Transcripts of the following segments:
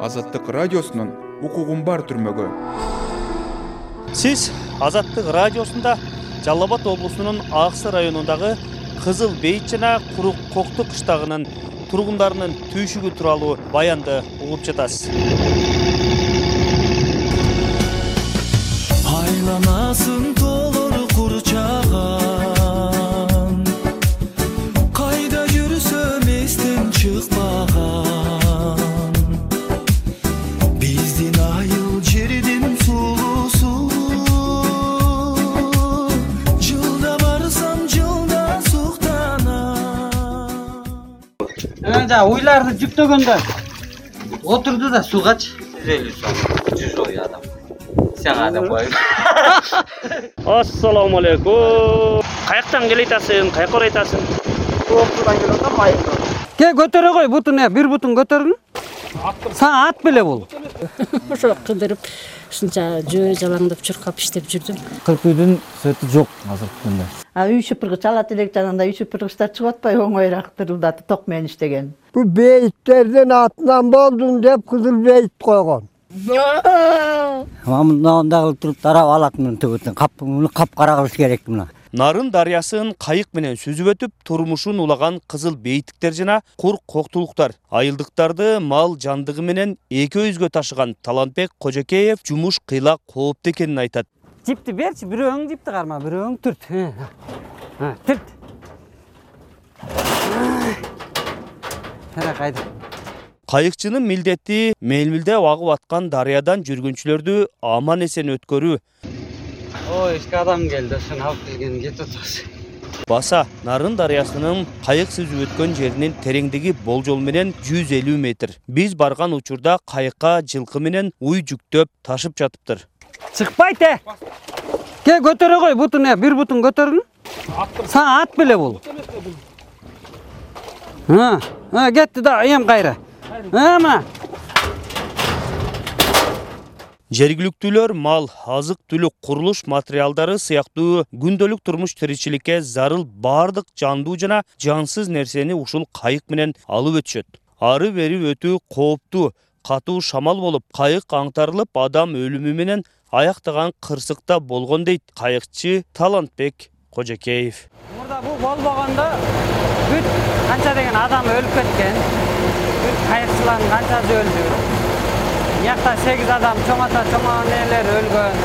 азаттык радиосунун укугум бар түрмөгү сиз азаттык радиосунда жалал абад облусунун аксы районундагы кызыл бейит жана курук кокту кыштагынын тургундарынын түйшүгү тууралуу баянды угуп жатасыз. Айланасың жанагы уйларды жүктөгөндө отурду да сугачы жүз элүү сом жүз ой адам сага деп коеюн ассалому алейкум каяктан келе атасың каяка барай атасың кел көтөрө кой бутун э бир бутун көтөргүн сага ат беле бул. Ошо кыдырып ушунча жөө жалаңдап чуркап иштеп жүрдүм. Кырпыйдын свети жок азыркы күндө. А үй шыпыргыч алат элек жанагындай үй шыпыргычтар чыгып атпайбы оңоюраак дырылдатып ток менен иштеген Bu beyitlerden atlan boldun dep kızıl beyit koygon. мындай мындай кылып туруп тарап алат муну түбүтүн кап муну капкара кылыш керек мына. Нарын дарыясын кайык менен сүзүп өтүп турмушун улаган кызыл бейиттиктер жана кур коктулуктар айылдыктарды мал жандыгы менен эки өйүзгө ташыган талантбек кожокеев жумуш кыйла кооптуу экенин айтат. Жипти берчи бирөөң жипти карма бирөөң түрт. Түрт кайыкчынын милдети мелмилдеп агып аткан дарыядан жүргүнчүлөрдү аман эсен өткөрүү. Ой эчки адам келди ошону алып келгени кетип атабыз баса нарын дарыясынын кайык сүзүп өткөн жеринин тереңдиги болжол менен жүз элүү метр. Биз барган учурда кайыкка жылкы менен уй жүктөп ташып жатыптыр. Чыкпайт э! Кел көтөрө кой бутун э бир бутун көтөргүн сага ат беле бул кетти да эми кайра. Мына жергиликтүүлөр мал азык түлүк курулуш материалдары сыяктуу күндөлүк турмуш тиричиликке зарыл баардык жандуу жана жансыз нерсени ушул кайык менен алып өтүшөт. Ары бери өтүү кооптуу катуу шамал болуп кайык аңтарылып адам өлүмү менен аяктаган кырсык да болгон дейт кайыкчы талантбек кожокеев мурда бул болбогондо бүт канча деген адам өлүп кеткен. Бүт кайыкчылардын канчасы өлдү? Биякта сегиз адам чоң ата чоң энелер өлгөн.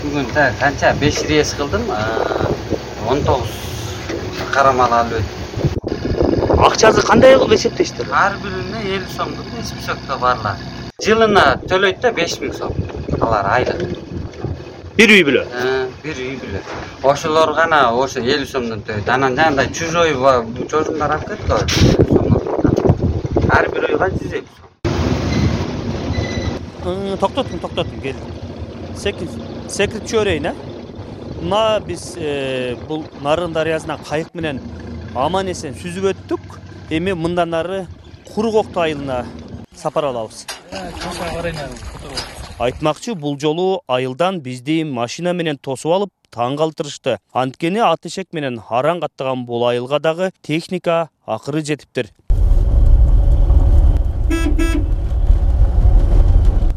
Бүгүн так канча? Беш рейс кылдым он тогуз карамал алып өттүм акчасы кандай кылып эсептейсиздер ар бирине элүү сомдук списокто барлар. Жылына төлөйт да беш миң сом. Алар айлык бир үй бүлө. Бир үй бүлө. Ошолор гана ошо элүү сомдон төлөйт анан жанагындай чужой чожумдар алып келет го ар бир үйгө жүз элүү сом токтотуң токтотуң кел секир секирип түшө берейин э? Мына биз бул нарын дарыясына кайык менен аман эсен сүзүп өттүк. Эми мындан ары куру кокту айылына сапар алабыз айтмакчы бул жолу айылдан бизди машина менен тосуп алып таң калтырышты. Анткени ат эшек менен араң каттаган бул айылга дагы техника акыры жетиптир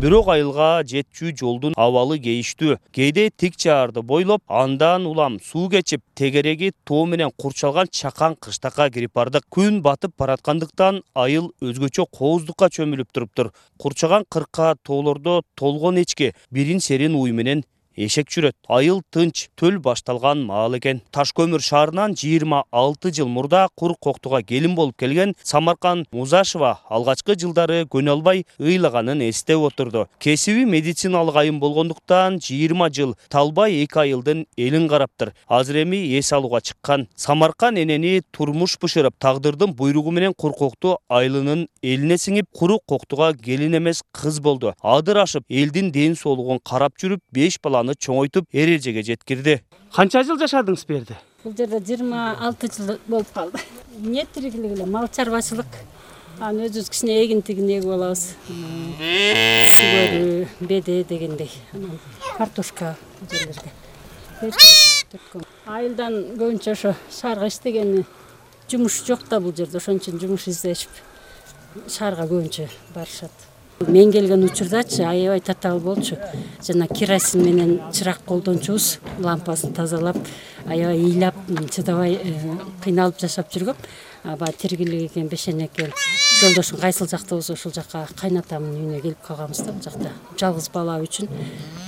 бирок айылга жетчү жолдун абалы кейиштүү кээде тик жаарды бойлоп андан улам суу кечип тегереги тоо менен курчалган чакан кыштакка кирип бардык. Күн батып бараткандыктан айыл өзгөчө кооздукка чөмүлүп туруптур. Курчаган кырка тоолордо толгон эчки бирин серин уй менен эшек жүрөт. Айыл тынч төл башталган маал экен. Таш көмүр шаарынан жыйырма алты жыл мурда кур коктуга келин болуп келген самаркан музашева алгачкы жылдары көнө албай ыйлаганын эстеп отурду. Кесиби медициналык айым болгондуктан жыйырма жыл талбай эки айылдын элин караптыр. Азыр эми эс алууга чыккан. Самаркан энени турмуш бышырып тагдырдын буйругу менен кур кокту айылынын элине сиңип куру коктуга келин эмес кыз болду. Адыр ашып элдин ден соолугун карап жүрүп беш баланы чоңойтуп эрежеге жеткирди. Канча жыл жашадыңыз бул жерде? Бул жерде жыйырма алты жыл болуп калды. Эмне тирикилик эле мал чарбачылык. Анан өзүбүз кичине эгин тигин эгип алабыз. Сүгөрү беде дегендей. Анан картошка бул жерлерде айылдан көбүнчө ошо шаарга иштегени жумуш жок да бул жерде. Ошон үчүн жумуш издешип шаарга көбүнчө барышат мен келген учурдачы аябай татаал болчу. Жана керосин менен чырак колдончубуз лампасын тазалап аябай ыйлап чыдабай э, кыйналып жашап жүргөм. Баягы тиргилик экен бешене экен жолдошум кайсыл жакта болсо ошол жака кайнатамдын үйүнө келип калганбыз да бул жакта. Жалгыз бала үчүн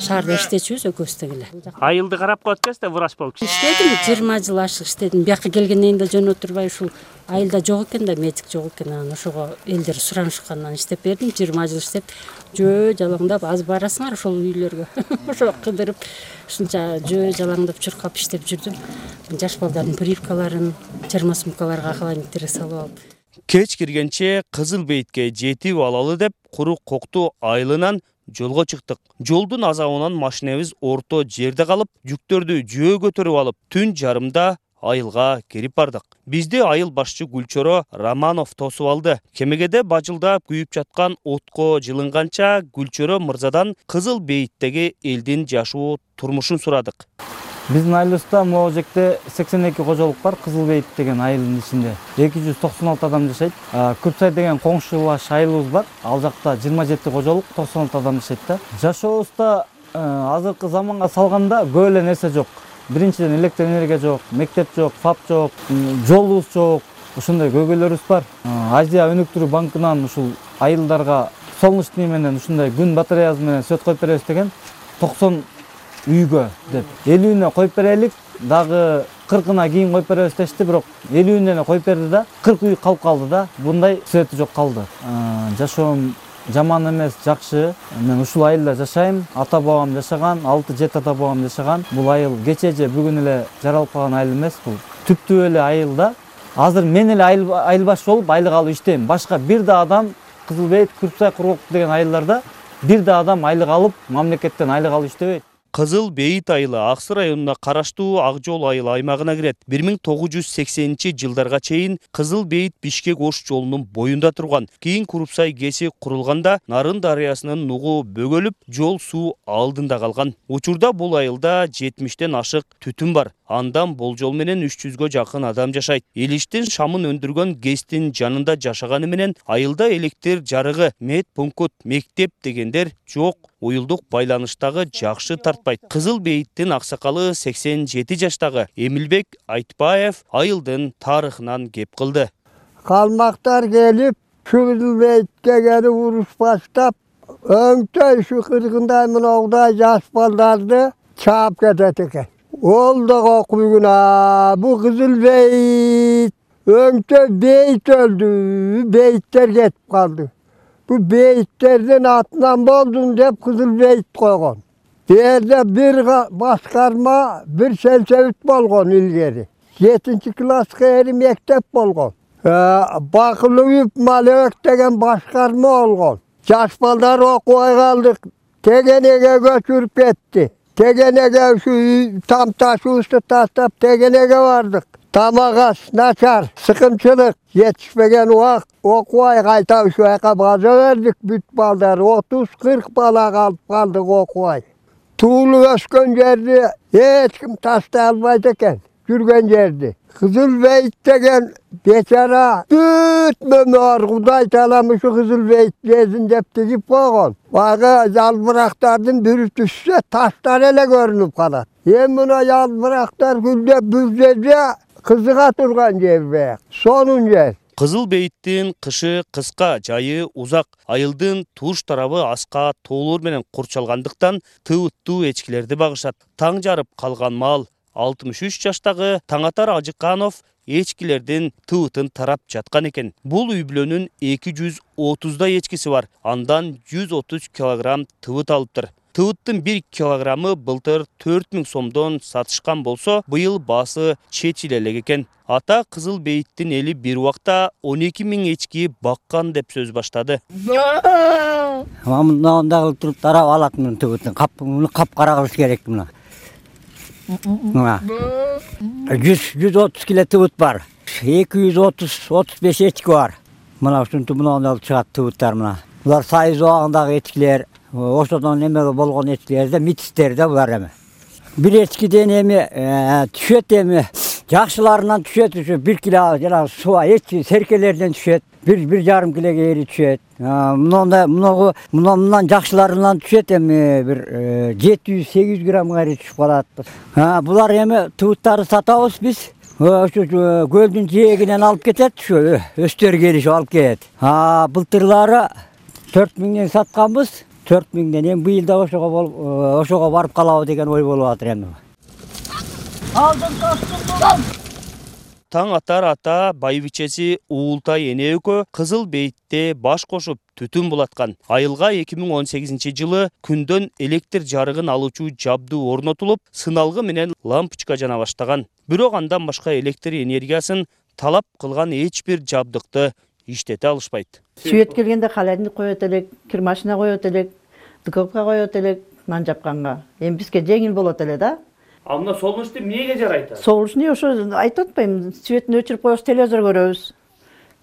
шаарда иштечүбүз экөөбүз тең эле айылды карап коет экенсиз да врач болуп иштедим жыйырма жыл ашык иштедим. Бияка келгенден кийин да жөн отурбай ушул айылда жок экен да медик жок экен. Анан ошого элдер суранышканынан иштеп бердим жыйырма жыл иштеп. Жөө жалаңдап азыр барасыңар ошол үйлөргө. Ошо кыдырып ушунча жөө жалаңдап чуркап иштеп жүрдүм. Жаш балдардын прививкаларын термосумкаларга охолодниктерге салып алып кеч киргенче кызыл бейитке жетип алалы деп куру кокту айылынан жолго чыктык. Жолдун азабынан машинебиз орто жерде калып жүктөрдү жөө көтөрүп алып түн жарымда айылга кирип бардык. Бизди айыл башчы гүлчоро романов тосуп алды. Кемегеде бажылдап күйүп жаткан отко жылынганча гүлчоро мырзадан кызыл бейиттеги элдин жашоо турмушун сурадык биздин айылыбызда могу жекте сексен эки кожолук бар кызыл бейит деген айылдын ичинде. Эки жүз токсон алты адам жашайт. Күрсай деген коңшу баш айылыбыз бар. Ал жакта жыйырма жети кожолук токсон алты адам жашайт да. Жашообузда азыркы заманга салганда көп эле нерсе жок. Биринчиден электр энергия жок мектеп жок фап жок жолубуз жок. Ошондой көйгөйлөрүбүз бар. Азия өнүктүрүү банкынан ушул айылдарга солнечный менен ушундай күн батареясы менен свет коюп беребиз деген токсон үйгө деп. Элүүнө коюп берелик дагы кыркына кийин коюп беребиз дешти бирок элүүнө эле коюп берди да кырк үй калып калды да мындай свети жок калды. Жашоом жаман эмес жакшы. Мен ушул айылда жашайм ата бабам жашаган алты жети ата бабам жашаган. Бул айыл кечээ же бүгүн эле жаралып калган айыл эмес бул түптүү эле айыл да. Азыр мен эле айыл башчы болуп айлык алып иштейм. Башка бир да адам кызыл бейит күрксай кургок деген айылдарда бир да адам айлык алып мамлекеттен айлык алып иштебейт кызыл бейит айылы ак сы районуна караштуу ак жол айыл аймагына кирет. Бир миң тогуз жүз сексенинчи жылдарга чейин кызыл бейит бишкек ош жолунун боюнда турган. Кийин курупсай гэси курулганда нарын дарыясынын нугу бөгөлүп жол суу алдында калган. Учурда бул айылда жетимиштен ашык түтүн бар. Андан болжол менен үч жүзгө жакын адам жашайт. Илиштин шамын өндүргөн гэстин жанында жашаганы менен айылда электр жарыгы мед пункт мектеп дегендер жок уюлдук байланыш дагы жакшы тартпайт. Кызыл бейиттин аксакалы сексен жети жаштагы эмилбек айтбаев айылдын тарыхынан кеп кылды. Калмактар келип кызыл бейитке келип уруш баштап ушу кыргындай моногудай жаш балдарды чаап кетет экен. Ол дагы окуйгуна бул кызыл бейит өңчө бейит өлдү бейиттер кетип калды бейиттердин атынан болдум деп кызыл бейит койгон. Жерде бир башкарма бир сельсовет болгон илгери. Жетинчи класска эрим мектеп болгон. Бакылыбек малебек деген башкарма болгон. Жаш балдар окубай калдык. Тегенеге көчүрүп кетти. Тегенеге ушу үй там ташыбызды таштап тегенеге бардык тамак аш начар сыкымчылык жетишпеген убакыт окубай кайта ушул жака бажа бердик бүт балдар отуз кырк бала калып калдык окубай туулуп өскөн жерди эч ким таштай албайт экен жүргөн жерди. Кызыл бейит деген бечара бүт мөмөр кудай таалам ушу кызыл бейит безин деп тигип койгон. Баягы жалбырактардын бүрү түшсө таштар эле көрүнүп калат. Эми мына жалбырактар гүлдөп бүздөсө кызыга турган жер баягы сонун жер. Кызыл бейиттин кышы кыска жайы узак. Айылдын туш тарабы аска тоолор менен курчалгандыктан тыбыттуу эчкилерди багышат. Таң жарып калган маал алтымыш үч жаштагы таңатар ажыканов эчкилердин тыбытын тарап жаткан экен. Бул үй бүлөнүн эки жүз отуздай эчкиси бар. Андан жүз отуз килограмм тыбыт алыптыр тыбыттын бир килограммы былтыр төрт миң сомдон сатышкан болсо быйыл баасы чечиле элек экен. Ата кызыл бейиттин эли бир убакта он эки миң эчки баккан деп сөз баштады. Мындай кылып туруп тарап алат муну тыбытын муну капкара кылыш керек мына. Мына жүз жүз отуз кило тыбыт бар. Эки жүз отуз отуз беш эчки бар. Мына ушинтип мындай чыгат тыбыттар мына. Булар союз убагындагы эчкилер ошодон эме болгон эчкилер да митистер да булар эми. Бир эчкиден эми түшөт эми жакшыларынан түшөт ушу бир кило жанагы суба эчи серкелерден түшөт бир бир жарым килога ээри түшөт. Мындай мынагу мындан жакшыларынан түшөт эми бир э, жети жүз сегиз жүз граммга чейин түшүп калат. Булар эми тубуттарды сатабыз биз. Ошо көлдүн жээгинен алып кетет ушу өстөрү келишип алып келет. Былтырлары төрт миңден сатканбыз төрт миңден эми быйыл да ошого болуп э, ошого барып калабы деген ой болуп атыр эми. Таң атар ата байбичеси уултай эне экөө кызыл бейитте баш кошуп түтүн булаткан. Айылга эки миң он сегизинчи жылы күндөн электр жарыгын алуучу жабдуу орнотулуп сыналгы менен лампочка жана баштаган. Бирок андан башка электр энергиясын талап кылган эч бир жабдыкты иштете алышпайт. Свет келгенде холодильник коет элек кир машина коет элек духовка коет элек нан жапканга. Эми бизге жеңил болот эле да. А мына солнечный эмнеге жарайт солнечный ошо айтып атпаймынбы светин өчүрүп коебуз телевизор көрөбүз.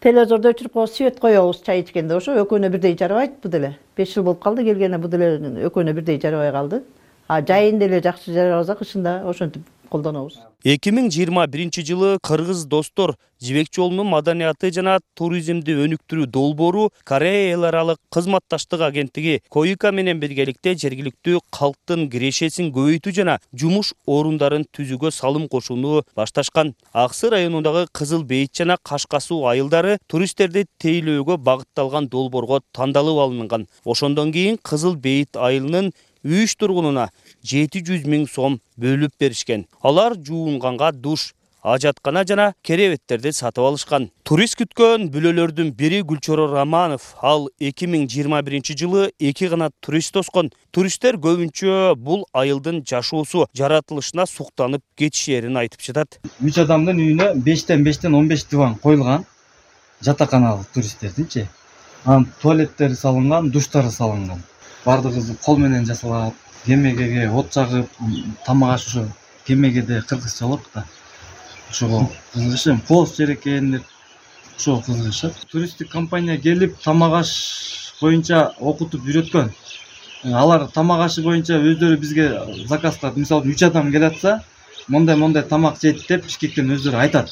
Телевизорду өчүрүп коебуз свет коебуз чай ичкенде. Ошо экөөнө бирдей жарабайт бу деле. Беш жыл болуп калды келгенине бу деле экөөнө бирдей жарабай калды. А жайында эле жакшы жарабаса кышында ошентип колдонобуз. Эки миң жыйырма биринчи жылы кыргыз достор жибек жолунун маданияты жана туризмди өнүктүрүү долбоору корея эл аралык кызматташтык агенттиги коика менен биргеликте жергиликтүү калктын кирешесин көбөйтүү жана жумуш орундарын түзүүгө салым кошууну башташкан. Аксы районундагы кызыл бейит жана кашка суу айылдары туристтерди тейлөөгө багытталган долбоорго тандалып алынган. Ошондон кийин кызыл бейит айылынын үч тургунуна жети жүз миң сом бөлүп беришкен. Алар жуунганга душ ажаткана жана керебеттерди сатып алышкан. Турист күткөн бүлөлөрдүн бири гүлчоро романов. Ал эки миң жыйырма биринчи жылы эки канат турист тоскон туристтер көбүнчө бул айылдын жашоосу жаратылышына суктанып кетишээрин айтып жатат. Үч адамдын үйүнө бештен бештен он беш диван коюлган жатаканалык туристтердинчи анан туалеттери салынган душтары салынган баардыгы кол менен жасалат кемегеге от жагып тамак аш ошо кемегеде кыргызча болот да. Ошого кызыгышат пост жерекен деп ошого кызыгышат туристтик компания келип тамак аш боюнча окутуп үйрөткөн э, алар тамак ашы боюнча өздөрү бизге заказ кылат мисалы үчүн үч адам келатса мондай мондай тамак жейт деп бишкектен өздөрү айтат.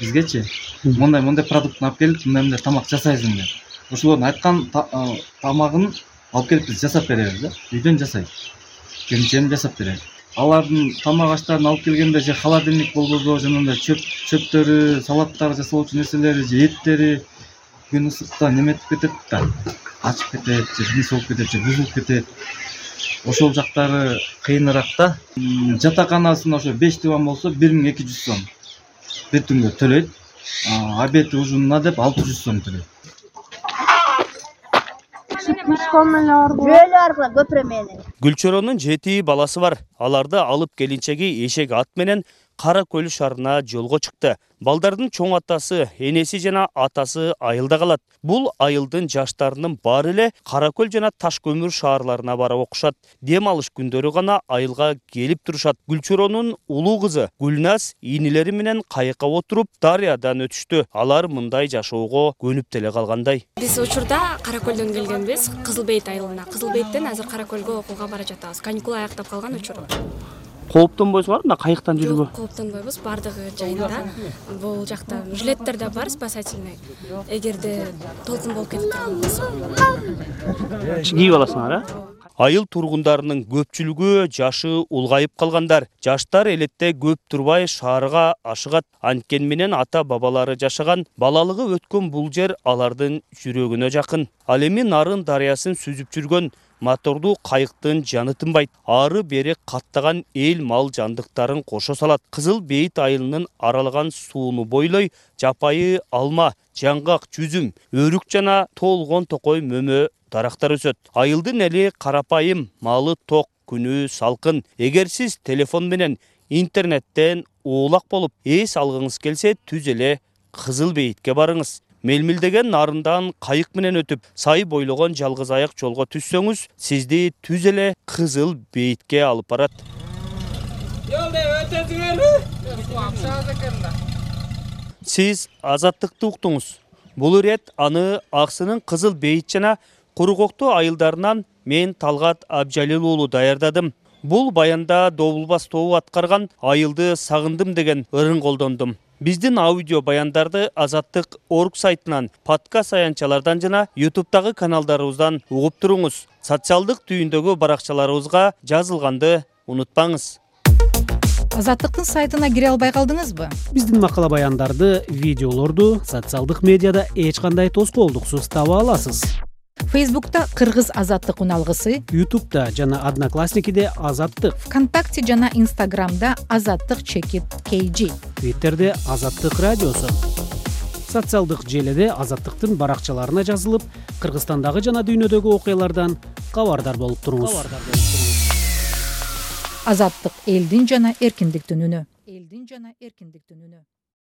Бизгечи мондай мондай продуктуну алып келип мындай мындай тамак жасайсың деп. Ошолордун айткан тамагын алып келип биз жасап беребиз да? Үйдөн жасайт келинчегим жасап берет алардын тамак аштарын алып келгенде же холодильник болбосо жанагындай чөп чөптөрү салаттар жасалуучу нерселери же эттери күн ысыкта неметип кетет да. Ачып кетет же бирнерсе болуп кетет же бузулуп кетет. Ошол жактары кыйыныраак да. Жатаканасына ошо беш диван болсо бир миң эки жүз сом. Бир түнгө төлөйт. Обеди ужинуна деп алты жүз сом төлөйт жүйөлү аркылуу көпүрө менен гүлчоронун жети баласы бар. Аларды алып келинчеги эшек ат менен кара көл шаарына жолго чыкты. Балдардын чоң атасы энеси жана атасы айылда калат. Бул айылдын жаштарынын баары эле кара көл жана таш көмүр шаарларына барып окушат. Дем алыш күндөрү гана айылга келип турушат. Гүлчоронун улуу кызы гүлназ инилери менен кайыкка отуруп дарыядан өтүштү. Алар мындай жашоого көнүп деле калгандай. Биз учурда кара көлдөн келгенбиз кызыл бейит айылына. Кызыл бейиттен азыр кара көлгө окууга бара жатабыз. Каникул аяктап калган учуру кооптонбойсуңарбы мына кайыктан жүрүүгө жок кооптонбойбуз баардыгы жайында. Бул жакта жилеттер да бар спасательный. Эгерде толкун болуп кетип турган болсо кийип аласыңар э айыл тургундарынын көпчүлүгү жашы улгайып калгандар. Жаштар элетте көп турбай шаарга ашыгат. Анткени менен ата бабалары жашаган балалыгы өткөн бул жер алардын жүрөгүнө жакын. Ал эми нарын дарыясын сүзүп жүргөн мотордуу кайыктын жаны тынбайт. Ары бери каттаган эл мал жандыктарын кошо салат. Кызыл бейит айылынын аралаган сууну бойлой жапайы алма жаңгак жүзүм өрүк жана тоолгон токой мөмө дарактар өсөт. Айылдын эли карапайым малы ток күнү салкын. Эгер сиз телефон менен интернеттен уулак болуп эс алгыңыз келсе түз эле кызыл бейитке барыңыз мелмилдеген нарындан кайык менен өтүп сай бойлогон жалгыз аяк жолго түшсөңүз сизди түз эле кызыл бейитке алып барат. Жолду өтөсүңөрбү экен да сиз азаттыкты уктуңуз. Бул ирет аны аксынын кызыл бейит жана кургоктуу айылдарынан мен талгат абжалил уулу даярдадым. Бул баянда добулбас тобу аткарган айылды сагындым деген ырын колдондум биздин аудио баяндарды азаттык орг сайтынан подкаст аянтчалардан жана ютубтагы каналдарыбыздан угуп туруңуз. Социалдык түйүндөгү баракчаларыбызга жазылганды унутпаңыз. Азаттыктын сайтына кире албай калдыңызбы? Биздин макала баяндарды видеолорду социалдык медиада эч кандай тоскоолдуксуз таба аласыз фейсбукта кыргыз азаттык уналгысы. Ютубта жана одноклассникиде азаттык. Вконтакте жана инстаграмда азаттык чекит kg твиттерде азаттык радиосу социалдык желиде азаттыктын баракчаларына жазылып кыргызстандагы жана дүйнөдөгү окуялардан кабардар болуп туруңуз. Азаттык элдин жана эркиндиктин үнү элдин жана эркиндиктин үнү